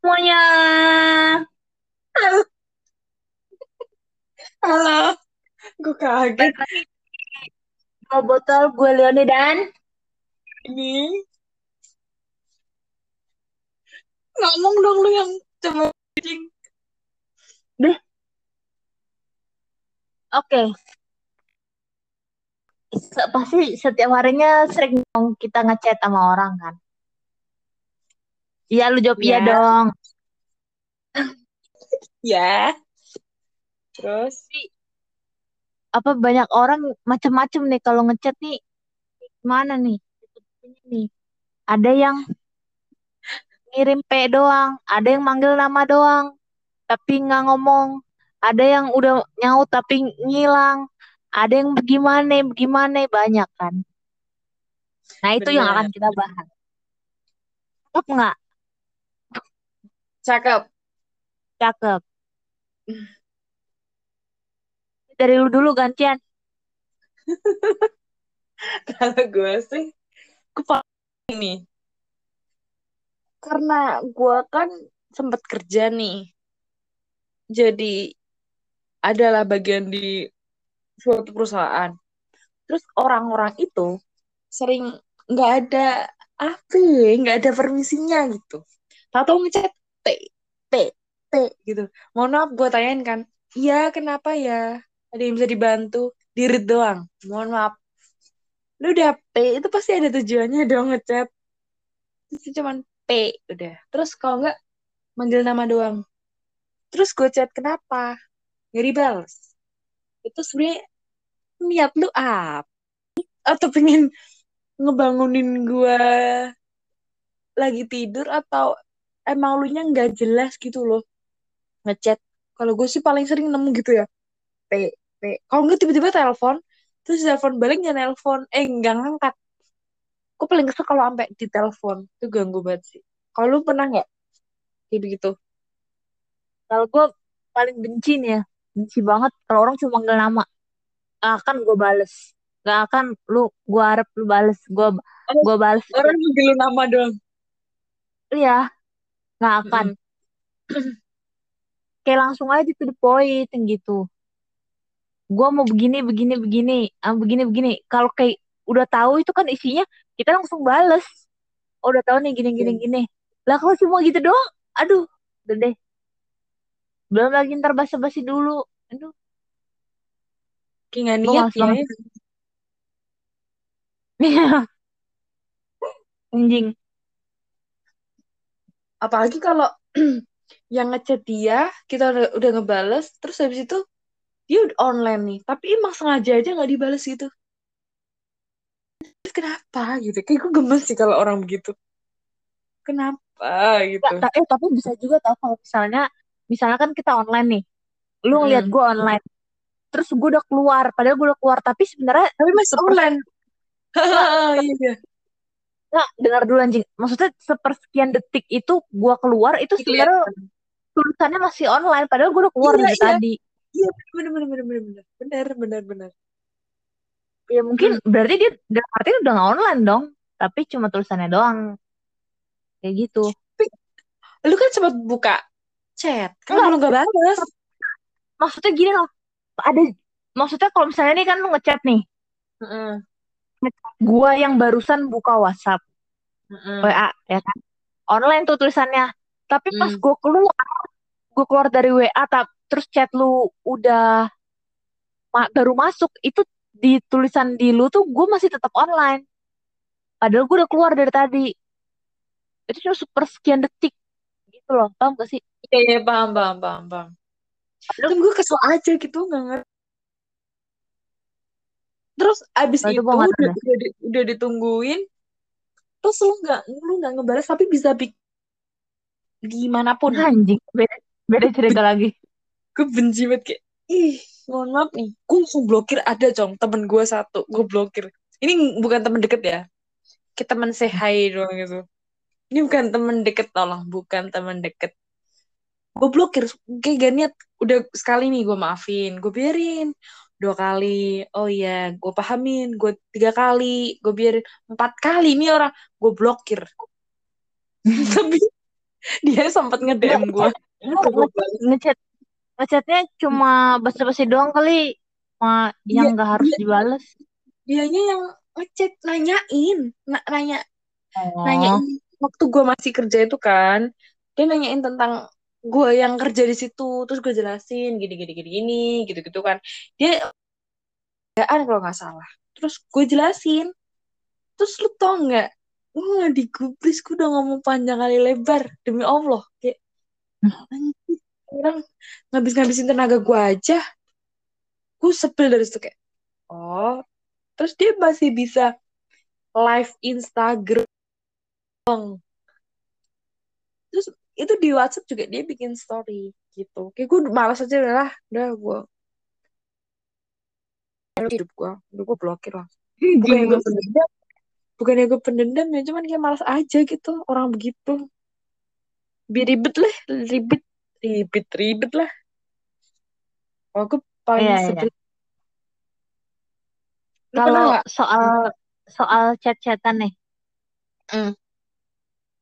semuanya. Halo. Halo. Gue kaget dua botol gue Leone dan ini. Ngomong dong lu yang coba bikin. deh. Oke. Se- Pasti setiap harinya sering kita ngechat sama orang kan. Iya lu jawab iya Ya. dong. Ya. Terus apa banyak orang macem-macem nih kalau ngechat nih mana nih? nih. Ada yang ngirim P doang, ada yang manggil nama doang, tapi nggak ngomong. Ada yang udah nyaut tapi ngilang. Ada yang bagaimana, bagaimana banyak kan. Nah itu yang akan bener. kita bahas. Cakep nggak? Cakep. Cakep. Dari lu dulu gantian. Kalau gue sih kepa ini. Karena gue kan sempat kerja nih. Jadi adalah bagian di suatu perusahaan. Terus orang-orang itu sering nggak ada apa nggak ada permisinya gitu. Tahu-tahu ngechat T, T, T gitu. Mohon maaf gue tanyain kan, iya kenapa ya? Ada yang bisa dibantu? Dirit doang. Mohon maaf. Lu udah P, itu pasti ada tujuannya dong ngechat. Terus cuman P, udah. Terus kalau nggak, manggil nama doang. Terus gue chat, kenapa? Nggak dibales. Itu sebenarnya niat lu apa? Atau pengen ngebangunin gue lagi tidur atau emang lu nya nggak jelas gitu loh. Ngechat. Kalau gue sih paling sering nemu gitu ya. P P. Kalau nggak tiba-tiba telepon terus telepon balik nggak nelpon. Eh nggak ngangkat. Gue paling kesel kalau sampai di telepon itu ganggu banget sih. Kalau lu pernah nggak? Kayak begitu. Kalau gue paling benci nih ya, benci banget kalau orang cuma manggil nama. Gak akan gue bales. Gak akan lu, gue harap lu bales. Gue Oh, gue bales. orang manggil nama doang. Iya, gak akan. Mm-mm. Kayak langsung aja to the point gitu. Gue mau begini, begini, begini, ah, begini, begini. Kalau kayak udah tahu itu kan isinya, kita langsung bales. Oh, udah tahu nih gini, gini, Oke. gini. Lah kalau cuma gitu doang, aduh, udah deh. Belum lagi ntar basa-basi dulu. Aduh, kayak nggak gue niat males ya banget. Anjing. Apalagi kalau yang ngechat dia kita udah, udah ngebales terus habis itu dia udah online nih. Tapi emang sengaja aja nggak dibales gitu. Terus kenapa gitu? Kayak gue gemes sih kalau orang begitu. Kenapa gitu? Ta- eh tapi bisa juga tau kalau misalnya misalnya kan kita online nih. Lu ngeliat Mm-mm. gue online. Terus gue udah keluar. Padahal gue udah keluar tapi sebenarnya tapi masih online. iya Nah, dengar dulu anjing. Maksudnya sepersekian detik itu gua keluar itu iya. sebenarnya tulisannya masih online padahal gua udah keluar iya, dari iya. tadi. Iya, benar benar benar benar benar. Benar benar benar. Ya mungkin hmm. berarti dia dalam artinya udah nggak online dong, tapi cuma tulisannya doang. Kayak gitu. Lu kan sempat buka chat. Kan lu nggak balas. Maksudnya gini loh. Ada maksudnya kalau misalnya nih kan lu ngechat nih. Mm -hmm gua yang barusan buka WhatsApp. Mm-mm. WA ya kan? Online tuh tulisannya. Tapi pas Mm. gue keluar gue keluar dari WA tap, terus chat lu udah ma- baru masuk itu di tulisan di lu tuh gue masih tetap online. Padahal gue udah keluar dari tadi. Itu cuma sepersekian detik. Gitu loh paham gak sih? Iya iya paham paham paham paham. Padahal tapi gue kesel aja gitu nggak ngerti terus abis nah, itu itu udah, udah, di- udah ditungguin terus lu nggak lu nggak ngebalas tapi bisa bik gimana pun anjing beda beda cerita lagi. gue benci banget kayak ih mohon maaf nih gue langsung blokir ada cong temen gue satu gue blokir. Ini bukan temen deket ya? Kita temen say hi doang gitu. Ini bukan temen deket tolong bukan temen deket. Gue blokir kayak gak niat udah sekali nih gue maafin gue biarin dua kali. Oh iya gue pahamin gue tiga kali gue biarin. Empat kali ini orang gue blokir tapi dia sempat nge DM gue ngechat ngechatnya cuma basa-basi doang kali Ma, yang nggak harus dia, dibales. Dianya yang ngechat nanyain na nanya oh. nanyain waktu gue masih kerja itu kan. Dia nanyain tentang gue yang kerja di situ terus gue jelasin gini gini gini gini gitu gitu kan. Dia kerjaan kalau nggak salah. Terus gue jelasin. Terus lu tau nggak? Gue nggak digubris gue udah ngomong panjang kali lebar demi allah. Kayak orang ngabis-ngabisin tenaga gue aja. Gue sebel dari situ kayak oh. Terus dia masih bisa live Instagram itu di WhatsApp juga dia bikin story gitu. Kayak gue malas aja lah udah gue hidup gue udah gue blokir lah. Bukan gue pendendam bukan gue pendendam ya cuman kayak malas aja gitu orang begitu. Biar ribet lah ribet ribet ribet lah. Oh, gue paling Iya, iya. sebel Lu pernah kalau soal soal chat-chatan nih. Hmm.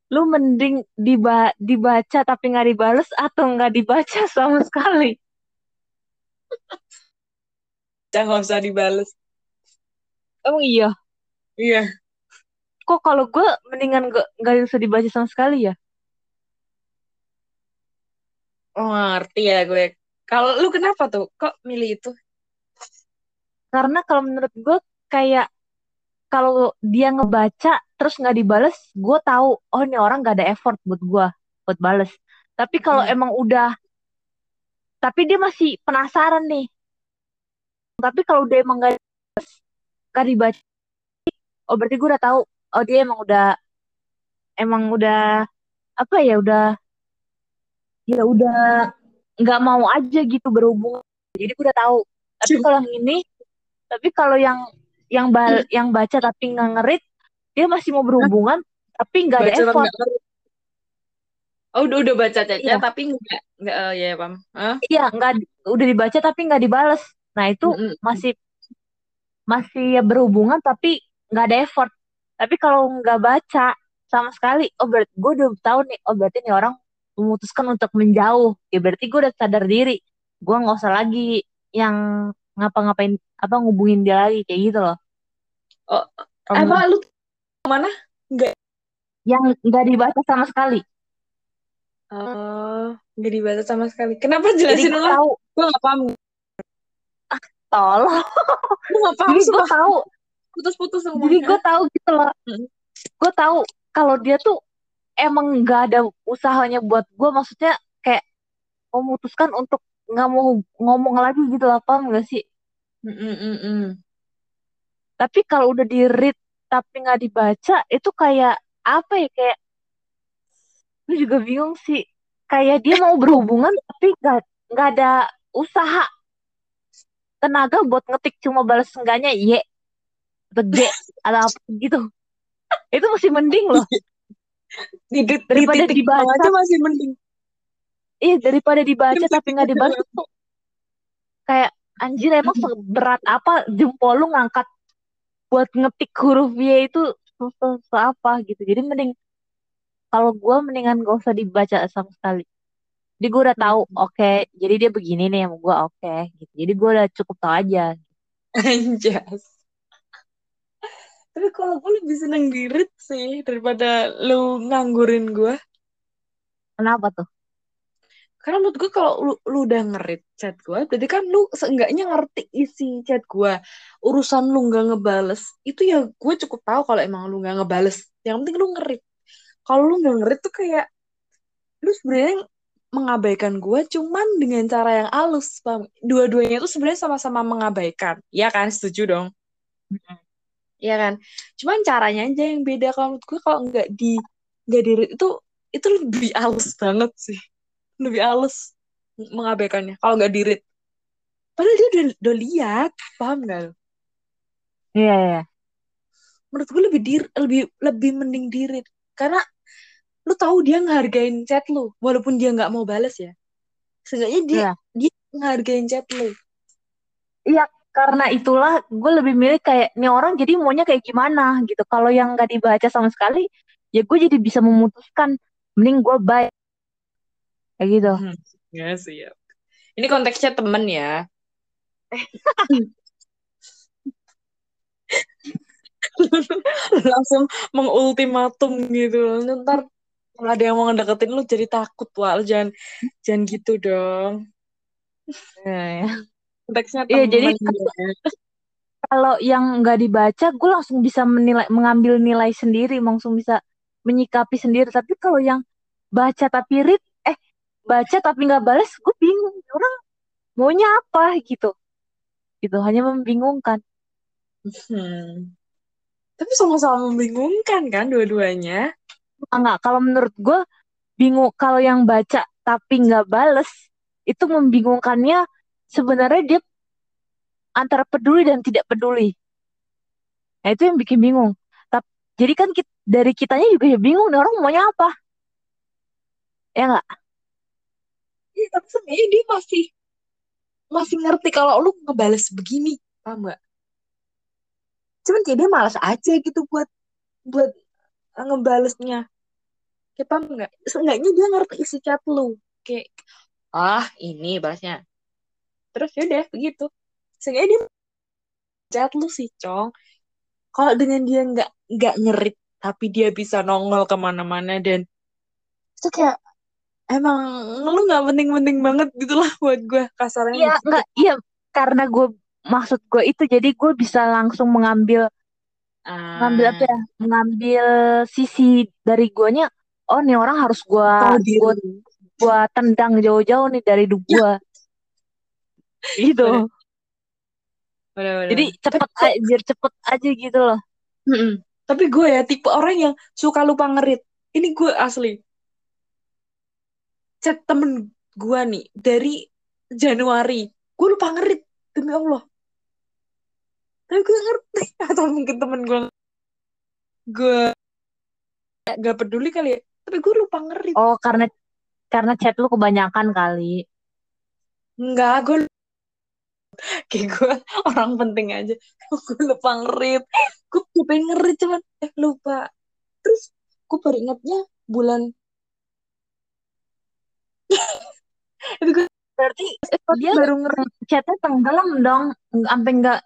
Lu mending diba dibaca tapi nggak dibales atau nggak dibaca sama sekali? Jangan nggak usah dibales. Emang iya? Iya. Kok kalau gue mendingan nggak nggak usah dibaca sama sekali ya? Oh ngerti ya gue. Kalau lu kenapa tuh? Kok milih itu? Karena kalau menurut gue kayak kalau dia ngebaca terus nggak dibales gue tahu oh ini orang nggak ada effort buat gue buat bales. Tapi kalau Hmm. emang udah tapi dia masih penasaran nih. Tapi kalau dia emang nggak nggak dibaca oh berarti gue udah tahu oh dia emang udah emang udah apa ya udah ya udah nggak mau aja gitu berhubungan. Jadi gue udah tahu. Tapi kalau yang ini tapi kalau yang yang bal yang baca tapi nggak ngerit dia masih mau berhubungan tapi nggak ada effort nggak ngerti. oh udah udah baca chatnya Iya. tapi nggak nggak oh, ya pam Hah? iya nggak udah dibaca tapi nggak dibales nah itu Mm-mm. masih masih ya berhubungan tapi nggak ada effort tapi kalau nggak baca sama sekali oh berarti gue udah tahu nih oh berarti nih orang memutuskan untuk menjauh ya berarti gue udah sadar diri gue nggak usah lagi yang ngapa-ngapain apa ngubungin dia lagi kayak gitu loh oh emang lu mana yang nggak dibaca sama sekali. Oh nggak dibaca sama sekali. Kenapa jadi jelasin ulang? tahu. Gue nggak paham. Tolong. Gue nggak paham jadi gue tahu. Putus-putus jadi ngomongnya gue tahu gitu loh. Hmm. gue tahu kalau dia tuh emang nggak ada usahanya buat gue maksudnya kayak memutuskan untuk nggak mau ngomong lagi gitu lah paham gak sih? Mm-mm-mm. tapi kalau udah di read tapi nggak dibaca itu kayak apa ya kayak lu juga bingung sih. Kayak dia mau berhubungan tapi nggak nggak ada usaha tenaga buat ngetik cuma balas enggaknya Y atau G atau apa gitu. Itu masih mending loh. Di, di, di Daripada titik dibaca. aja masih mending. Iya daripada dibaca tapi nggak dibalas tuh kayak anjir emang seberat apa jempol lu ngangkat buat ngetik huruf Y itu susah susah apa gitu. Jadi mending kalau gue mendingan gak usah dibaca sama sekali. Jadi gue udah tahu oke jadi dia begini nih sama gue oke gitu. Jadi gue udah cukup tahu aja. Anjas. Tapi kalau gue lebih seneng di read sih daripada lu nganggurin gue. kenapa tuh Karena menurut gue kalau lu, lu udah ngerit chat gue, berarti kan lu seenggaknya ngerti isi chat gue. Urusan lu nggak ngebales, itu ya gue cukup tahu kalau emang lu nggak ngebales. Yang penting lu ngerit. Kalau lu nggak ngerit tuh kayak lu sebenarnya mengabaikan gue cuman dengan cara yang halus, paham? Dua-duanya tuh sebenarnya sama-sama mengabaikan. Iya kan? Setuju dong? Iya kan? Cuman caranya aja yang beda kalau menurut gue kalau nggak di nggak di itu itu lebih halus banget sih. Lebih halus mengabaikannya kalau nggak di read. Padahal dia udah, udah lihat, paham nggak? lu? iya iya Menurut gue lebih di lebih lebih mending di read karena lu tahu dia ngehargain chat lu walaupun dia nggak mau balas ya. Seenggaknya dia Iya. dia ngehargain chat lu. iya karena itulah gue lebih milih kayak nih orang jadi maunya kayak gimana gitu kalau yang nggak dibaca sama sekali ya gue jadi bisa memutuskan mending gue baik kayak gitu Hmm, ya siap. Ini konteksnya temen ya. Langsung mengultimatum gitu. Ntar kalau ada yang mau ngedeketin lu jadi takut, Wal. Jangan jangan gitu dong. Iya, ya. Konteksnya Iya, jadi ya. kalau yang nggak dibaca gue langsung bisa menilai mengambil nilai sendiri langsung bisa menyikapi sendiri tapi kalau yang baca tapi read baca tapi nggak balas gue bingung. Orang maunya apa gitu. Gitu hanya membingungkan. Hmm. Tapi sama-sama membingungkan kan dua-duanya. enggak kalau menurut gue bingung kalau yang baca tapi nggak bales itu membingungkannya sebenarnya dia antara peduli dan tidak peduli. Nah itu yang bikin bingung. Tapi jadi kan kit- dari kitanya juga ya bingung nih orang maunya apa? Ya nggak? Iya, tapi sebenarnya dia masih masih ngerti kalau lu ngebales begini, paham nggak? Cuman kayak dia malas aja gitu buat buat ngebalesnya. Kayak paham nggak? Seenggaknya dia ngerti isi chat lu. Kayak, ah ini balasnya. Terus ya udah begitu. Seenggaknya dia chat lu sih, Cong. Kalau dengan dia nggak nggak ngerit, tapi dia bisa nongol ke mana-mana dan itu kayak emang lu nggak penting-penting banget gitu lah buat gue kasarnya Iya, enggak, iya karena gue maksud gue itu jadi gue bisa langsung mengambil mengambil apa Ah, ya? Mengambil sisi dari guanya. Oh, nih orang harus gue gue gue tendang jauh-jauh nih dari hidup Ya, gue. Gitu. bener, bener, bener. Jadi Tapi cepet kok, aja, biar cepet aja gitu loh. Tapi gue ya tipe orang yang suka lupa ngerit. Ini gue asli. Chat temen gue nih dari Januari. Gue lupa ngerit demi Allah. Tapi gue ngerti atau mungkin temen gue gue gak peduli kali ya. Tapi gue lupa ngerit. Oh, karena karena chat lu kebanyakan kali. Enggak, gue kayak gue orang penting aja. gue lupa ngerit. Gue pengen ngerit cuman eh lupa. Terus gue baru ingatnya bulan itu gue Berarti dia baru chatnya tenggelam dong, sampai nggak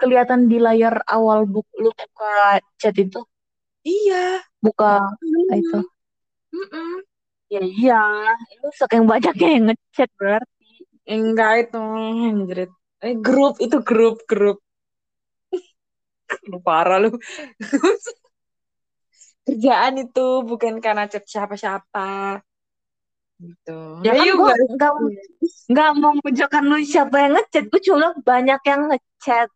kelihatan di layar awal buk lu buka chat itu, Iya. buka Hmm. itu. Mm-mm. Ya iya, lu saking banyaknya yang ngechat berarti. Enggak itu anjrit. Eh grup itu grup grup. Lu parah lu. Kerjaan itu bukan karena chat siapa-siapa. Gitu. Ya Ya kan gue nggak nggak mau menunjukkan lu siapa yang ngechat, gue cuma banyak yang ngechat.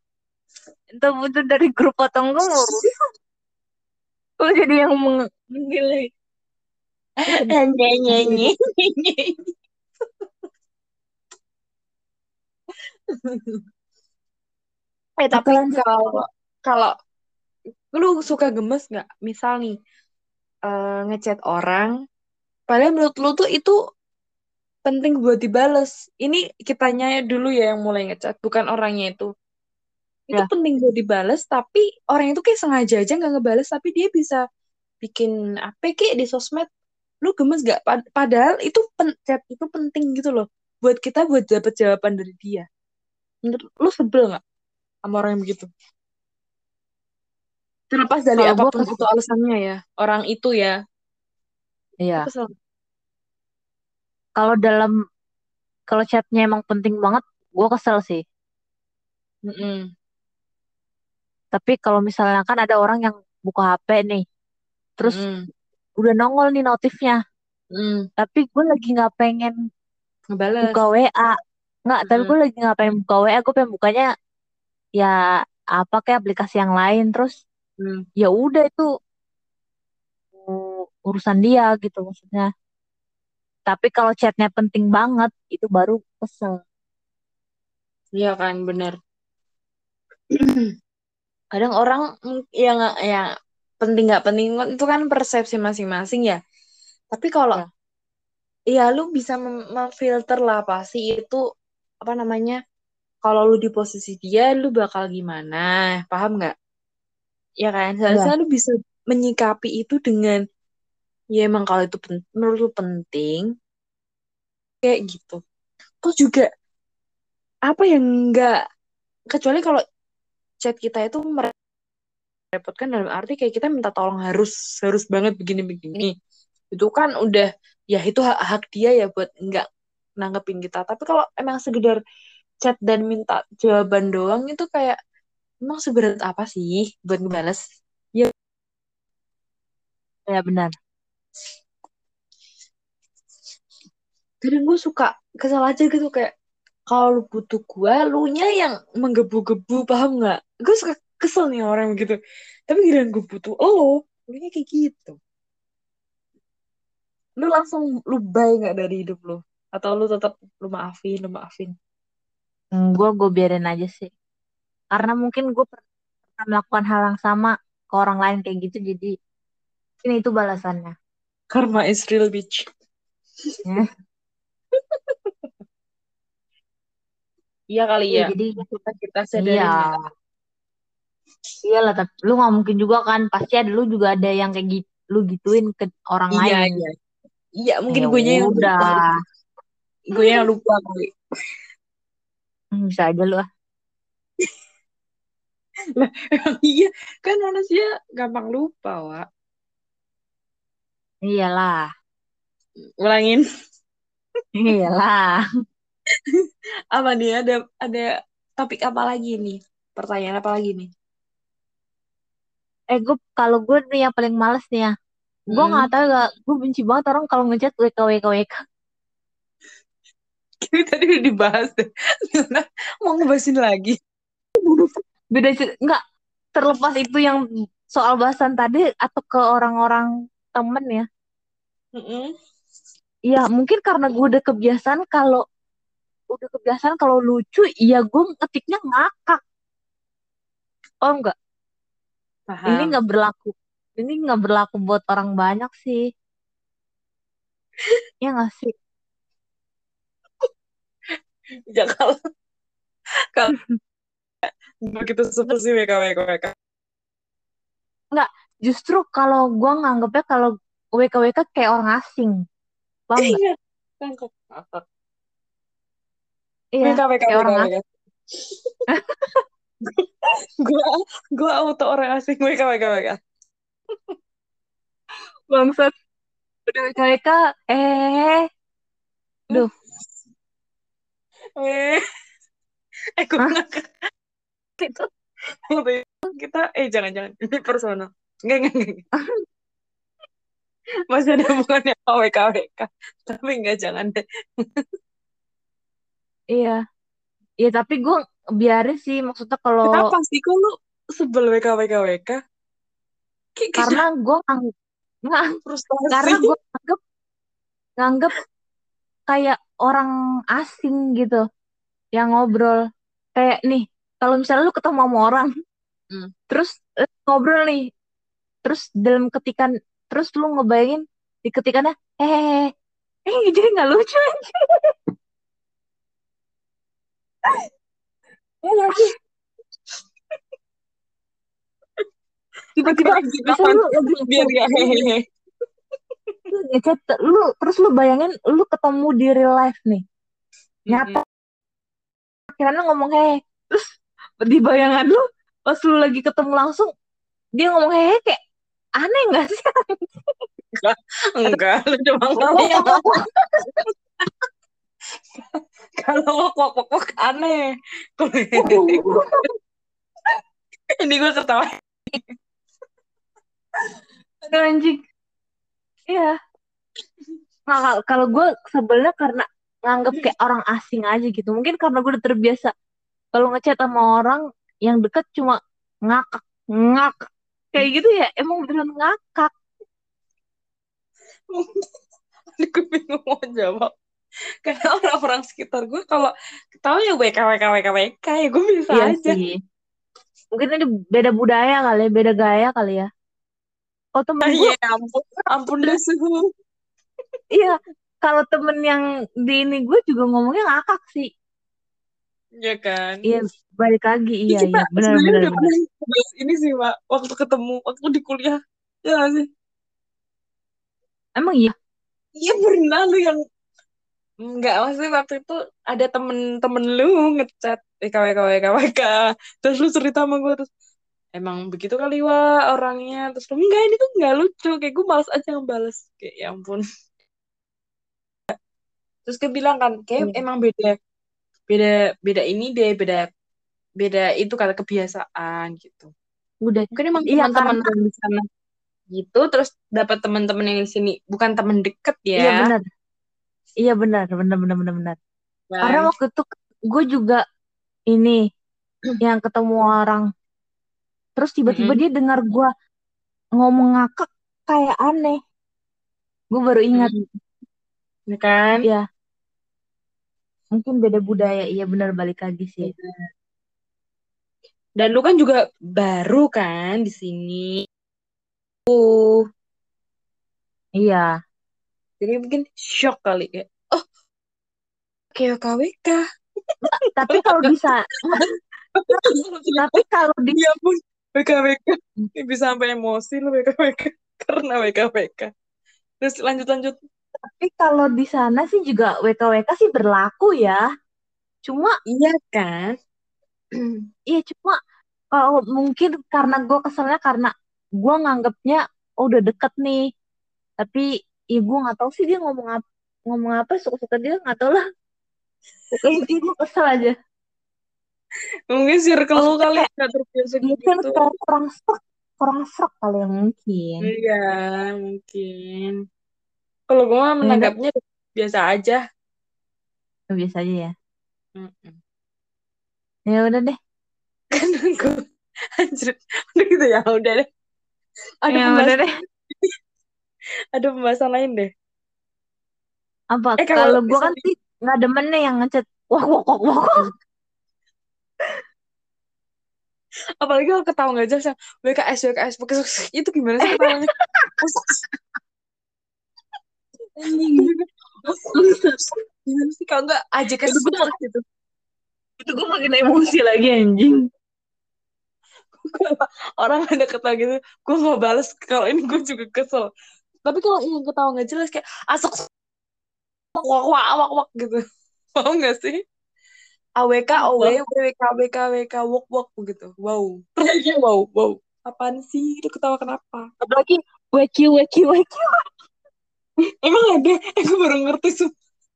Entah itu dari grup atau enggak ngurus. Lu jadi yang meng- menilai. Nyanyi Eh tapi kalau kalau lu suka gemes nggak? Misal nih eh, ngechat orang, padahal menurut lu tuh itu penting buat dibales. Ini kitanya dulu ya yang mulai ngechat, bukan orangnya itu. Itu ya. penting buat dibales, tapi orang itu kayak sengaja aja nggak ngebales, tapi dia bisa bikin apa kayak di sosmed. Lu gemes gak? Pad- Padahal itu pen chat itu penting gitu loh. Buat kita buat dapet jawaban dari dia. Menurut lu sebel nggak sama orang yang begitu? Terlepas dari gue apa pun itu alasannya ya, orang itu ya, Iya. Kalau dalam kalau chatnya emang penting banget, gue kesel sih. Mm-mm. Tapi kalau misalnya kan ada orang yang buka HP nih, terus Mm-mm. udah nongol nih notifnya, Mm. tapi gue lagi nggak pengen Ngebales. buka WA, nggak. Tapi Mm-mm. gue lagi nggak pengen buka WA, gue pengen bukanya ya apa kayak aplikasi yang lain. Terus Mm. ya udah itu urusan dia gitu maksudnya. Tapi kalau chatnya penting banget, itu baru kesel. Iya kan, bener. Kadang orang yang ya penting nggak penting itu kan persepsi masing-masing ya. Tapi kalau Ya. ya lu bisa mem- memfilter lah pasti itu apa namanya? Kalau lu di posisi dia, lu bakal gimana? Paham nggak? Ya kan, Iya. seharusnya lu bisa menyikapi itu dengan ya emang kalau itu menurut lu penting kayak gitu. Terus juga apa yang enggak kecuali kalau chat kita itu merepotkan dalam arti kayak kita minta tolong harus harus banget begini-begini. Itu kan udah ya itu hak, hak dia ya buat nggak nanggepin kita. Tapi kalau emang sekedar chat dan minta jawaban doang itu kayak emang seberat apa sih buat ngebales? Ya. Ya benar. Kadang gue suka kesal aja gitu kayak kalau lu butuh gue lu nya yang menggebu-gebu paham nggak? Gue suka kesel nih orang gitu. Tapi giliran gue butuh lo lu nya kayak gitu. Lu langsung lu bye nggak dari hidup lu? Atau lu tetap lu maafin lu maafin? Gue gue biarin aja sih. Karena mungkin gue pernah melakukan hal yang sama ke orang lain kayak gitu jadi ini itu balasannya. Karma is real bitch Ya. iya kali Iya ya jadi kita kita sadarin iya. ya Iya lah tapi lu nggak mungkin juga kan pasti ada lu juga ada yang kayak gitu lu gituin ke orang iya lain. iya iya mungkin Ya gue nya yang udah. lupa gue yang lupa kali Hmm, Bisa aja lu ah. lah iya kan manusia gampang lupa Wak Iyalah. ulangin Iyalah. apa nih ada ada topik apa lagi nih pertanyaan apa lagi nih Eh gue kalau gue nih yang paling males nih ya. Gue nggak Mm. tahu gak, gue benci banget orang kalau ngechat WK WK WK. Ini tadi udah dibahas deh. Mau ngebahasin lagi. Beda cer- nggak terlepas itu yang soal bahasan tadi atau ke orang-orang temen ya. Mm-mm. Iya mungkin karena gue udah kebiasaan kalau udah kebiasaan kalau lucu, iya gue ngetiknya ngakak. Oh enggak, ini Paham. nggak berlaku. Ini nggak berlaku buat orang banyak sih. Ya nggak sih? Ya kalau kalau begitu seperti WK WK. Enggak, justru kalau gue nganggepnya kalau WK WK kayak orang asing. Paham nggak? Iya. Tangkap. Iya, WK WK kayak orang asing. Gua gua auto orang asing WK WK. Bangsat. Udah WK WK, eh, duh, Eh, eh gue ngakak itu kita eh jangan jangan ini personal. Enggak enggak enggak. Masih ada hubungannya sama WK. Tapi enggak jangan deh. iya. Iya tapi gue biarin sih maksudnya kalau Kenapa sih kok lu sebel WK WK WK? Kayak karena gue nganggep, nggak, frustasi. karena gue nganggep nganggep kayak orang asing gitu yang ngobrol kayak nih kalau misalnya lu ketemu sama orang Hmm. terus eh, ngobrol nih terus dalam ketikan terus lu ngebayangin di ketikannya eh eh jadi nggak lucu aja ya nggak sih? Tiba-tiba kan. lu lagi biar hehehe. lu ngechat lu terus lu bayangin lu ketemu di real life nih. Nyata. Akhirnya ngomong hehe terus di bayangan lu pas lu lagi ketemu langsung dia ngomong hehe kayak aneh nggak sih Enggak, lu cuma ngomong. Kalau wok aneh. Ini gue ketawa. Aduh anjing. Iya. Nah, kal- kalau gue sebelnya karena nganggep kayak orang asing aja gitu. Mungkin karena gue udah terbiasa kalau ngechat sama orang yang deket cuma ngakak, ngakak. Kayak gitu ya, emang beneran ngakak. Gue bingung mau jawab. Karena orang-orang sekitar gue kalau ketawa ya WK WK WK WK ya gue bisa Iya aja. sih. Mungkin ini beda budaya kali, ya, beda gaya kali ya. Oh temen Ah, gue, Iya ampun, ampun deh suhu. iya. Kalau temen yang di ini gue juga ngomongnya ngakak sih. Iya kan. Iya, balik lagi. Iya, iya. Benar, benar, ini sih, Pak. Waktu ketemu, waktu di kuliah. Ya sih? Emang iya? Iya pernah lu yang Enggak, maksudnya waktu itu ada temen-temen lu ngechat WK WK WK WK terus lu cerita sama gue terus emang begitu kali wah orangnya terus lu enggak ini tuh enggak lucu kayak gue males aja ngebales kayak ya ampun terus dia bilang kan kayak Iya. emang beda beda beda ini deh beda beda itu kata kebiasaan gitu Udah. mungkin emang Iya, teman-teman di sana gitu terus dapat teman-teman yang di sini bukan teman deket ya Iya benar. Iya benar, benar benar benar benar. kan? Karena waktu itu gue juga ini yang ketemu orang. Terus tiba-tiba Mm-mm. dia dengar gue ngomong ngakak kayak aneh. Gue baru ingat, Ya kan ya mungkin beda budaya. Iya benar balik lagi sih. Dan lu kan juga baru kan di sini. Uh, Iya. jadi mungkin shock kali ya. Oh, kayak KWK. Tapi kalau bisa, tapi kalau di Ya pun, WKWK. Bisa sampai emosi lu WKWK. Karena WKWK. Terus lanjut-lanjut. Tapi kalau di sana sih juga WKWK sih berlaku ya. Cuma Iya kan? Iya cuma kalau mungkin karena gue keselnya karena gue nganggapnya oh, udah deket nih tapi ya gue nggak tahu sih dia ngomong apa ngomong apa suka-suka dia nggak tahu lah intinya gue kesel aja Mungkin circle lu kali kayak gak terbiasa mungkin gitu. kayak kurang serak kurang serak kali ya mungkin Iya, mungkin. Kalau gue mah menanggapnya biasa aja. biasa aja ya Mm-mm. ya udah deh Kan gue, anjir. Udah gitu ya, udah deh. Ada ya udah pembahasan, deh ada pembahasan lain deh. apa Eh, kalau kalau gue kan sih nggak demen nih yang ngechat wah wah wah wah apalagi kalau ketawa nggak jelas WKS WKS WKS itu gimana sih ketawanya. Gimana sih kalau nggak aja Itu gua- gitu itu. Gue makin emosi lagi anjing. Orang ada ketawa gitu? Gue nggak balas kalau ini gue juga kesel. Tapi kalau yang ketawa nggak jelas kayak asok wak wak wak wak wak gitu. Mau nggak sih? AWK OW WK WK WK wok wok gitu. Wow. Terakhir wow wow. Apaan sih? Itu ketawa kenapa? Apalagi WQ WQ WQ emang ada? Eh, gue baru ngerti sih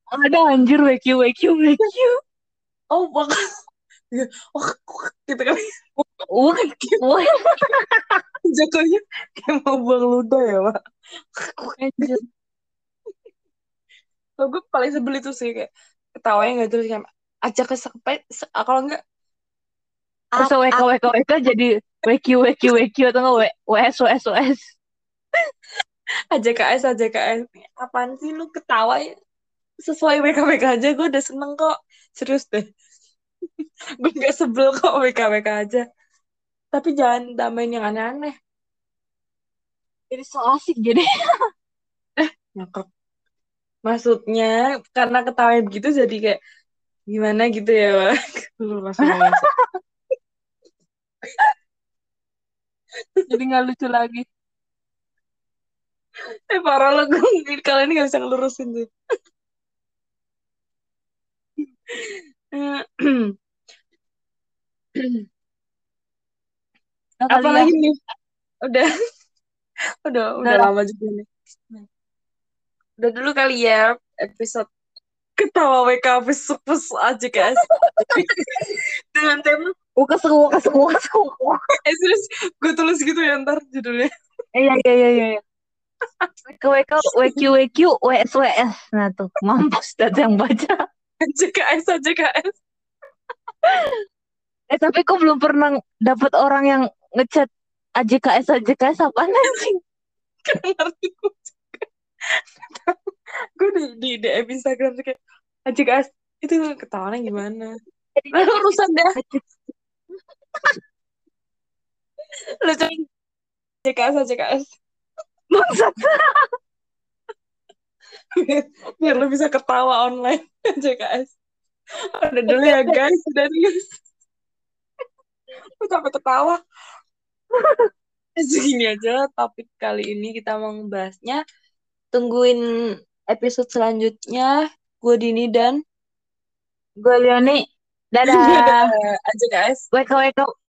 ada anjir. WQ WQ WQ oh wak wak wak gitu kan. Wah wah. Jatuhnya kayak mau buang ludah ya pak anjir. Kalau gue paling sebel itu sih kayak ketawanya nggak jelas kayak ajak ke sampai kalau enggak Terus WK WK WK jadi WQ WQ WQ atau enggak WS WS WS AJKS AJKS apaan sih lu ketawa? Ya sesuai WKWK aja gue udah seneng kok. Serius deh. Gue nggak sebel kok WKWK aja. Tapi jangan tambahin yang aneh-aneh. Jadi so asik jadi. Ngakak maksudnya karena ketawanya begitu jadi kayak gimana gitu ya lu jadi nggak lucu lagi eh parah lo gue kali ini gak bisa ngelurusin sih nah, apa kali ya. nih? Udah. Udah udah Udah. lama juga nih. udah dulu kali ya episode ketawa WK besuk besuk aja guys. Dengan tema Ukas ukas ukas ukas eh serius gue tulis gitu ya ntar judulnya. Iya iya iya iya WK WK WQ WQ WS WS nah tuh mampus dat yang baca. AJKS AJKS eh tapi kok belum pernah dapat orang yang ngechat AJKS AJKS apa anjing Gak ngerti gue gue di, di DM Instagram tuh kayak AJKS itu ketawanya gimana? Nah, urusan dah lu coba AJKS AJKS bangsat biar, biar lu bisa ketawa online JKS udah dulu ya guys udah guys lu sampai ketawa segini aja topik kali ini kita mau ngebahasnya tungguin episode selanjutnya. Gue Dini dan Gue Leoni. Dadah. aja guys. Wake up, wake up.